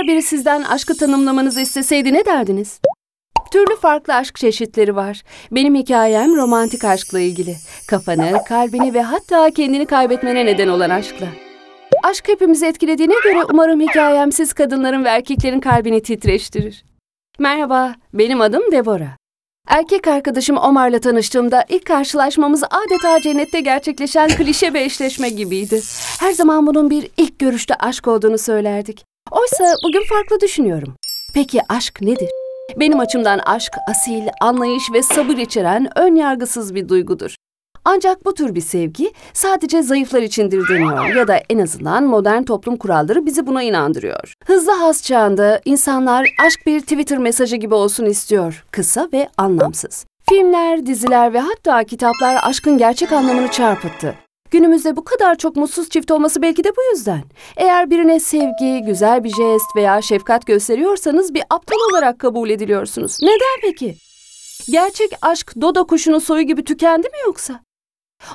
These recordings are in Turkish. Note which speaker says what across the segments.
Speaker 1: Eğer biri sizden aşkı tanımlamanızı isteseydi ne derdiniz? Türlü farklı aşk çeşitleri var. Benim hikayem romantik aşkla ilgili. Kafanı, kalbini ve hatta kendini kaybetmene neden olan aşkla. Aşk hepimizi etkilediğine göre umarım hikayem siz kadınların ve erkeklerin kalbini titreştirir. Merhaba, benim adım Deborah. Erkek arkadaşım Omar'la tanıştığımda ilk karşılaşmamız adeta cennette gerçekleşen klişe bir eşleşme gibiydi. Her zaman bunun bir ilk görüşte aşk olduğunu söylerdik. Oysa bugün farklı düşünüyorum. Peki aşk nedir? Benim açımdan aşk asil, anlayış ve sabır içeren ön yargısız bir duygudur. Ancak bu tür bir sevgi sadece zayıflar içindir deniyor ya da en azından modern toplum kuralları bizi buna inandırıyor. Hızlı has çağında insanlar aşk bir Twitter mesajı gibi olsun istiyor. Kısa ve anlamsız. Filmler, diziler ve hatta kitaplar aşkın gerçek anlamını çarpıttı. Günümüzde bu kadar çok mutsuz çift olması belki de bu yüzden. Eğer birine sevgi, güzel bir jest veya şefkat gösteriyorsanız bir aptal olarak kabul ediliyorsunuz. Neden peki? Gerçek aşk dodo kuşunun soyu gibi tükendi mi yoksa?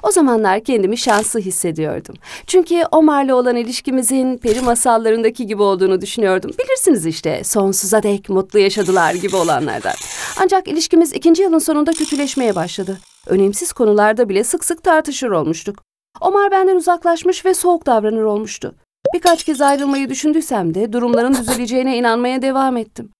Speaker 1: O zamanlar kendimi şanslı hissediyordum. Çünkü Omar'la olan ilişkimizin peri masallarındaki gibi olduğunu düşünüyordum. Bilirsiniz işte sonsuza dek mutlu yaşadılar gibi olanlardan. Ancak ilişkimiz ikinci yılın sonunda kötüleşmeye başladı. Önemsiz konularda bile sık sık tartışır olmuştuk. Omar benden uzaklaşmış ve soğuk davranır olmuştu. Birkaç kez ayrılmayı düşündüysem de durumların düzeleceğine inanmaya devam ettim.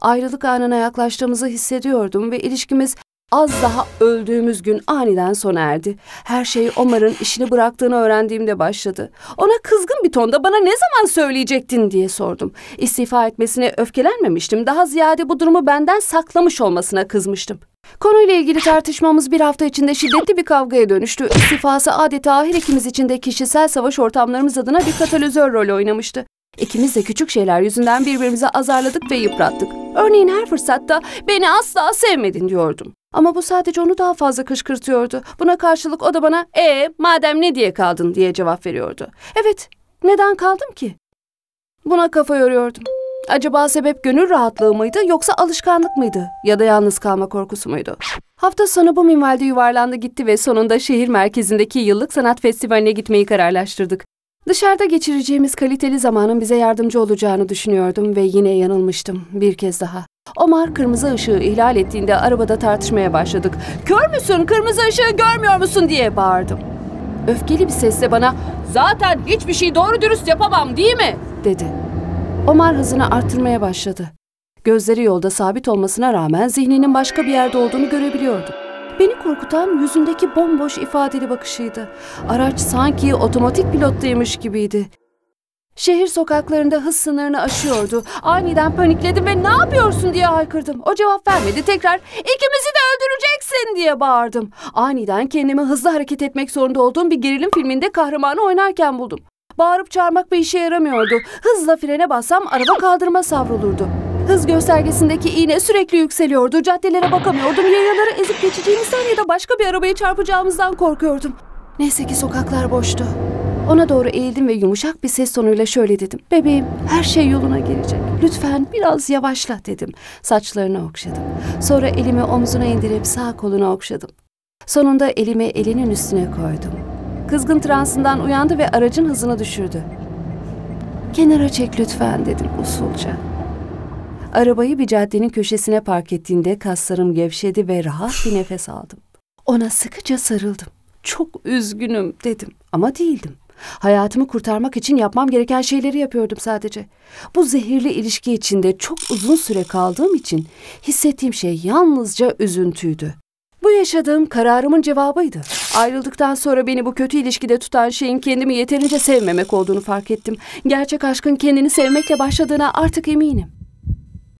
Speaker 1: Ayrılık anına yaklaştığımızı hissediyordum ve ilişkimiz az daha öldüğümüz gün aniden sona erdi. Her şey Omar'ın işini bıraktığını öğrendiğimde başladı. Ona kızgın bir tonda bana ne zaman söyleyecektin diye sordum. İstifa etmesine öfkelenmemiştim. Daha ziyade bu durumu benden saklamış olmasına kızmıştım. Konuyla ilgili tartışmamız bir hafta içinde şiddetli bir kavgaya dönüştü. İstifası adeta her ikimiz için de kişisel savaş ortamlarımız adına bir katalizör rolü oynamıştı. İkimiz de küçük şeyler yüzünden birbirimizi azarladık ve yıprattık. Örneğin her fırsatta beni asla sevmedin diyordum. Ama bu sadece onu daha fazla kışkırtıyordu. Buna karşılık o da bana e madem ne diye kaldın diye cevap veriyordu. Evet neden kaldım ki? Buna kafa yoruyordum. Acaba sebep gönül rahatlığı mıydı yoksa alışkanlık mıydı? Ya da yalnız kalma korkusu muydu? Hafta sonu bu minvalde yuvarlandı gitti ve sonunda şehir merkezindeki yıllık sanat festivaline gitmeyi kararlaştırdık. Dışarıda geçireceğimiz kaliteli zamanın bize yardımcı olacağını düşünüyordum ve yine yanılmıştım bir kez daha. Omar kırmızı ışığı ihlal ettiğinde arabada tartışmaya başladık. Kör müsün, kırmızı ışığı görmüyor musun diye bağırdım. Öfkeli bir sesle bana zaten hiçbir şey doğru dürüst yapamam değil mi dedi. Omar hızını arttırmaya başladı. Gözleri yolda sabit olmasına rağmen zihninin başka bir yerde olduğunu görebiliyordum. Beni korkutan yüzündeki bomboş ifadeli bakışıydı. Araç sanki otomatik pilottaymış gibiydi. Şehir sokaklarında hız sınırını aşıyordu. Aniden panikledim ve ne yapıyorsun diye haykırdım. O cevap vermedi. Tekrar ikimizi de öldüreceksin diye bağırdım. Aniden kendimi hızlı hareket etmek zorunda olduğum bir gerilim filminde kahramanı oynarken buldum. Bağırıp çağırmak bir işe yaramıyordu. Hızla frene bassam araba kaldırıma savrulurdu. Hız göstergesindeki iğne sürekli yükseliyordu. Caddelere bakamıyordum. Yayaları ezip geçeceğimizden ya da başka bir arabaya çarpacağımızdan korkuyordum. Neyse ki sokaklar boştu. Ona doğru eğildim ve yumuşak bir ses tonuyla şöyle dedim. Bebeğim her şey yoluna girecek. Lütfen biraz yavaşla dedim. Saçlarını okşadım. Sonra elimi omzuna indirip sağ kolunu okşadım. Sonunda elimi elinin üstüne koydum. Kızgın transından uyandı ve aracın hızını düşürdü. Kenara çek lütfen dedim usulca. Arabayı bir caddenin köşesine park ettiğinde kaslarım gevşedi ve rahat bir nefes aldım. Ona sıkıca sarıldım. Çok üzgünüm dedim ama değildim. Hayatımı kurtarmak için yapmam gereken şeyleri yapıyordum sadece. Bu zehirli ilişki içinde çok uzun süre kaldığım için hissettiğim şey yalnızca üzüntüydü. Bu yaşadığım kararımın cevabıydı. Ayrıldıktan sonra beni bu kötü ilişkide tutan şeyin kendimi yeterince sevmemek olduğunu fark ettim. Gerçek aşkın kendini sevmekle başladığına artık eminim.